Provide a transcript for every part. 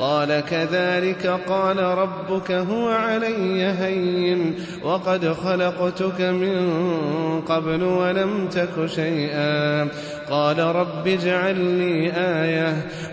قال كذلك قال ربك هو علي هين وقد خلقتك من قبل ولم تك شيئا قال رب اجعل لي آية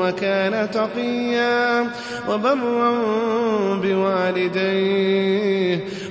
وكان تقيا وبرا بوالديه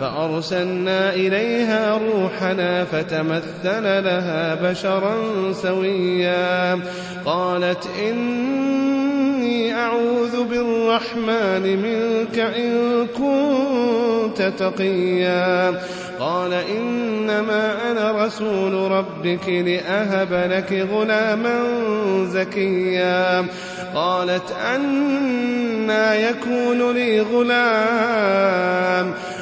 فأرسلنا إليها روحنا فتمثل لها بشرا سويا. قالت إني أعوذ بالرحمن منك إن كنت تقيا. قال إنما أنا رسول ربك لأهب لك غلاما زكيا. قالت أنا يكون لي غلام.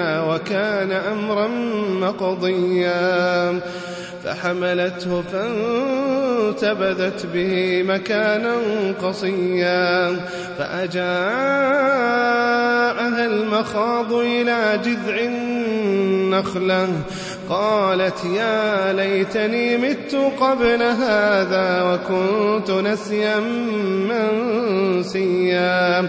وكان أمرا مقضيا. فحملته فانتبذت به مكانا قصيا. فأجاءها المخاض إلى جذع النخلة. قالت يا ليتني مت قبل هذا وكنت نسيا منسيا.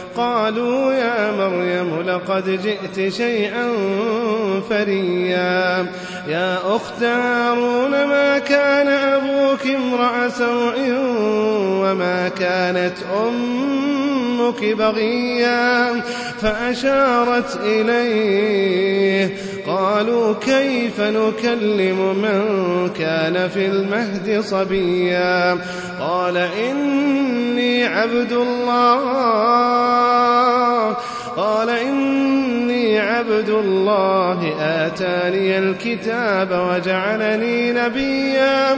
قالوا يا مريم لقد جئت شيئا فريا. يا أخت هارون ما كان أبوك امرأ سوء وما كانت أمك بغيا فأشارت إليه. قالوا كيف نكلم من كان في المهد صبيا؟ قال إني عبد الله. قال إني عبد الله. آتاني الكتاب وجعلني نبيا.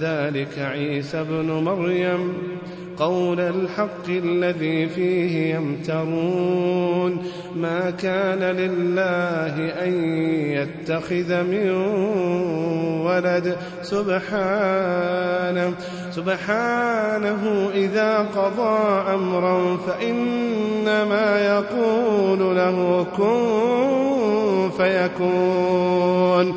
ذلك عيسى ابن مريم قول الحق الذي فيه يمترون ما كان لله أن يتخذ من ولد سبحانه سبحانه إذا قضى أمرا فإنما يقول له كن فيكون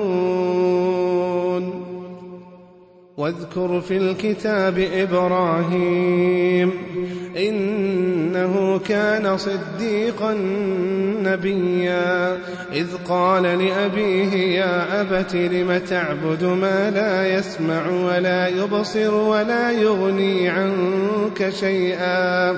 واذكر في الكتاب إبراهيم إنه كان صديقا نبيا. إذ قال لأبيه يا أبت لم تعبد ما لا يسمع ولا يبصر ولا يغني عنك شيئا؟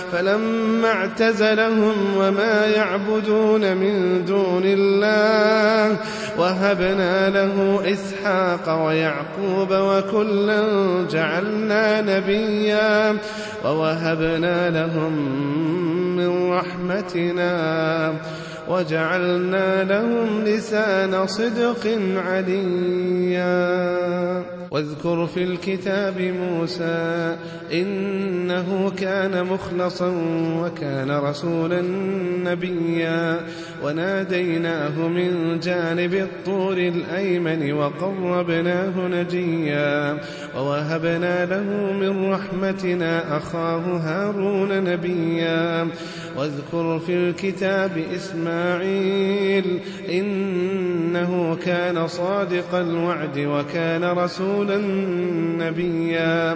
فلما اعتزلهم وما يعبدون من دون الله وهبنا له إسحاق ويعقوب وكلا جعلنا نبيا ووهبنا لهم من رحمتنا وجعلنا لهم لسان صدق عليا. واذكر في الكتاب موسى إنه كان مخلصا وكان رسولا نبيا. وناديناه من جانب الطور الأيمن وقربناه نجيا. ووهبنا له من رحمتنا أخاه هارون نبيا. واذكر في الكتاب إسماعيل إنه كان صادق الوعد وكان رسولا نبيا.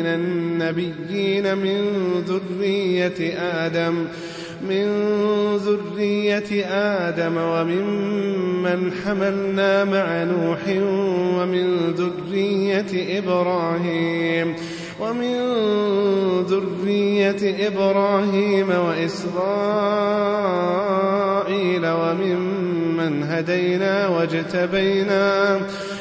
من النبيين من ذرية آدم من ذرية آدم وممن حملنا مع نوح ومن ذرية إبراهيم ومن ذرية إبراهيم وإسرائيل وممن هدينا واجتبينا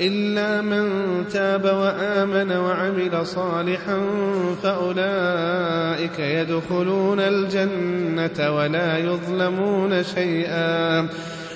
إلا من تاب وآمن وعمل صالحا فأولئك يدخلون الجنة ولا يظلمون شيئا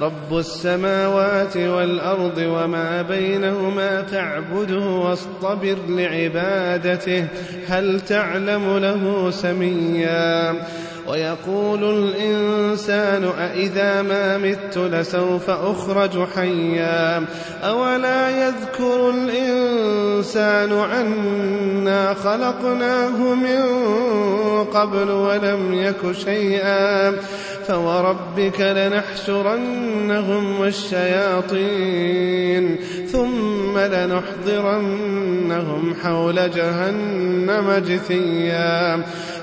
رب السماوات والأرض وما بينهما فاعبده واصطبر لعبادته هل تعلم له سميا ويقول الإنسان أإذا ما مت لسوف أخرج حيا أولا يذكر الإنسان عنا خلقناه من قبل ولم يك شيئا فوربك لنحشرنهم والشياطين ثم لنحضرنهم حول جهنم جثيا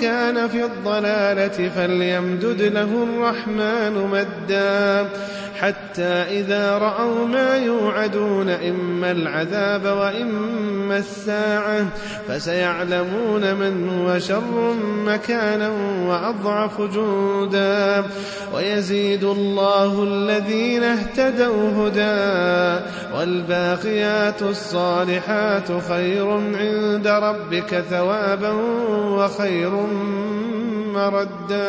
كان في الضلالة فليمدد له الرحمن مدا. حتى إذا رأوا ما يوعدون إما العذاب وإما الساعة فسيعلمون من هو شر مكانا وأضعف جندا ويزيد الله الذين اهتدوا هدى والباقيات الصالحات خير عند ربك ثوابا وخير مردا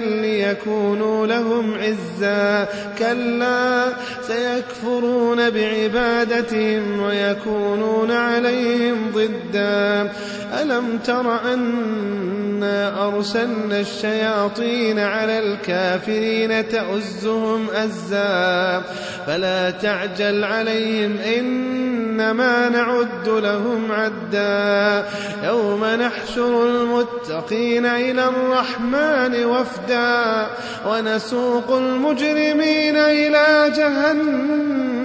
ليكونوا لهم عزا كلا سيكفرون بعبادتهم ويكونون عليهم ضدا. ألم تر أنا أرسلنا الشياطين على الكافرين تؤزهم أزا؟ فلا تعجل عليهم إنما نعد لهم عدا. يوم نحشر المتقين إلى الرحمن وفدا ونسوق المجرمين إلى جهنم.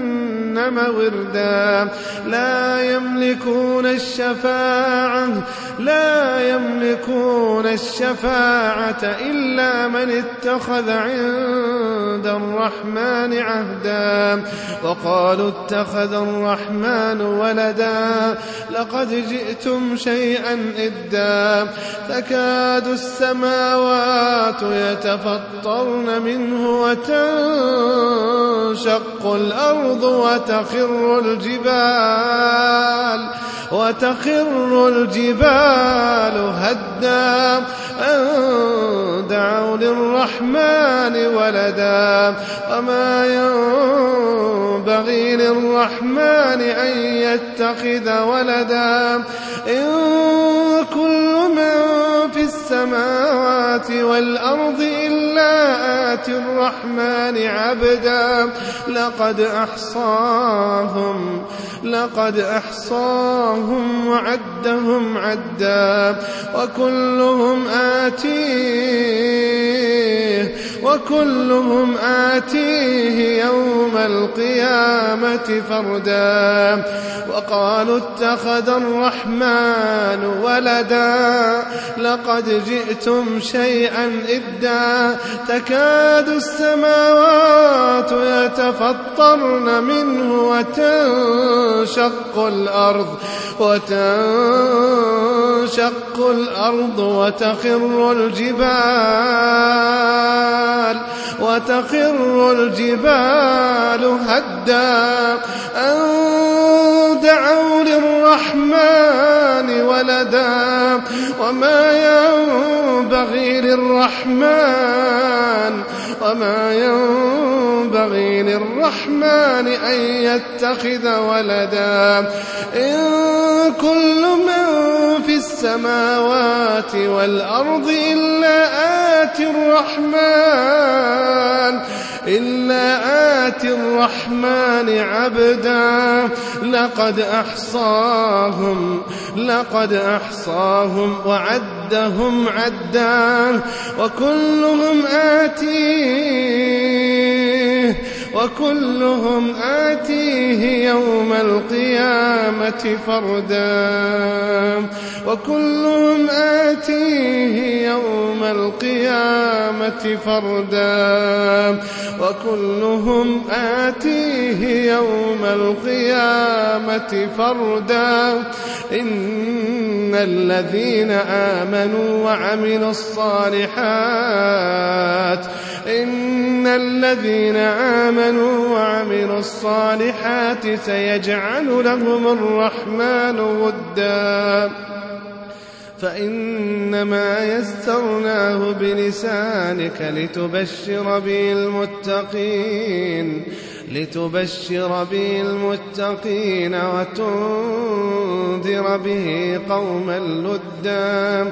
وردا. لا يملكون الشفاعة لا يملكون الشفاعة إلا من اتخذ عند الرحمن عهدا. وقالوا اتخذ الرحمن ولدا لقد جئتم شيئا إدا. تكاد السماوات يتفطرن منه وتنشق الأرض وتخر الجبال وتخر الجبال هدا أن دعوا للرحمن ولدا وما ينبغي للرحمن أن يتخذ ولدا إن كل من في السماوات والأرض إلا آتي الرحمن عبدا لقد أحصاهم لقد أحصاهم وعدهم عدا وكلهم آتيه وكلهم آتيه يوم القيامة فردا. وقالوا اتخذ الرحمن ولدا. لقد جئتم شيئا إدا تكاد السماوات يتفطرن منه وتنشق الأرض وتنشق الأرض وتخر الجبال. وتخر الجبال هدا أن دعوا للرحمن ولدا وما ينبغي للرحمن وما ينبغي للرحمن أن يتخذ ولدا. إن كل من في السماوات والأرض إلا آتي الرحمن إلا آتي الرحمن عبدا. لقد أحصاهم لقد أحصاهم وعدهم عدا وكلهم آتيه وكلهم آتيه يوم القيامة فردا. وكلهم آتيه يوم القيامة فردا. وكلهم آتيه يوم القيامة فردا. إن الذين آمنوا وعملوا الصالحات إن الذين آمنوا وعملوا الصالحات سيجعل لهم الرحمن ودا. فإنما يسرناه بلسانك لتبشر به المتقين لتبشر به المتقين وتنذر به قوما لدا.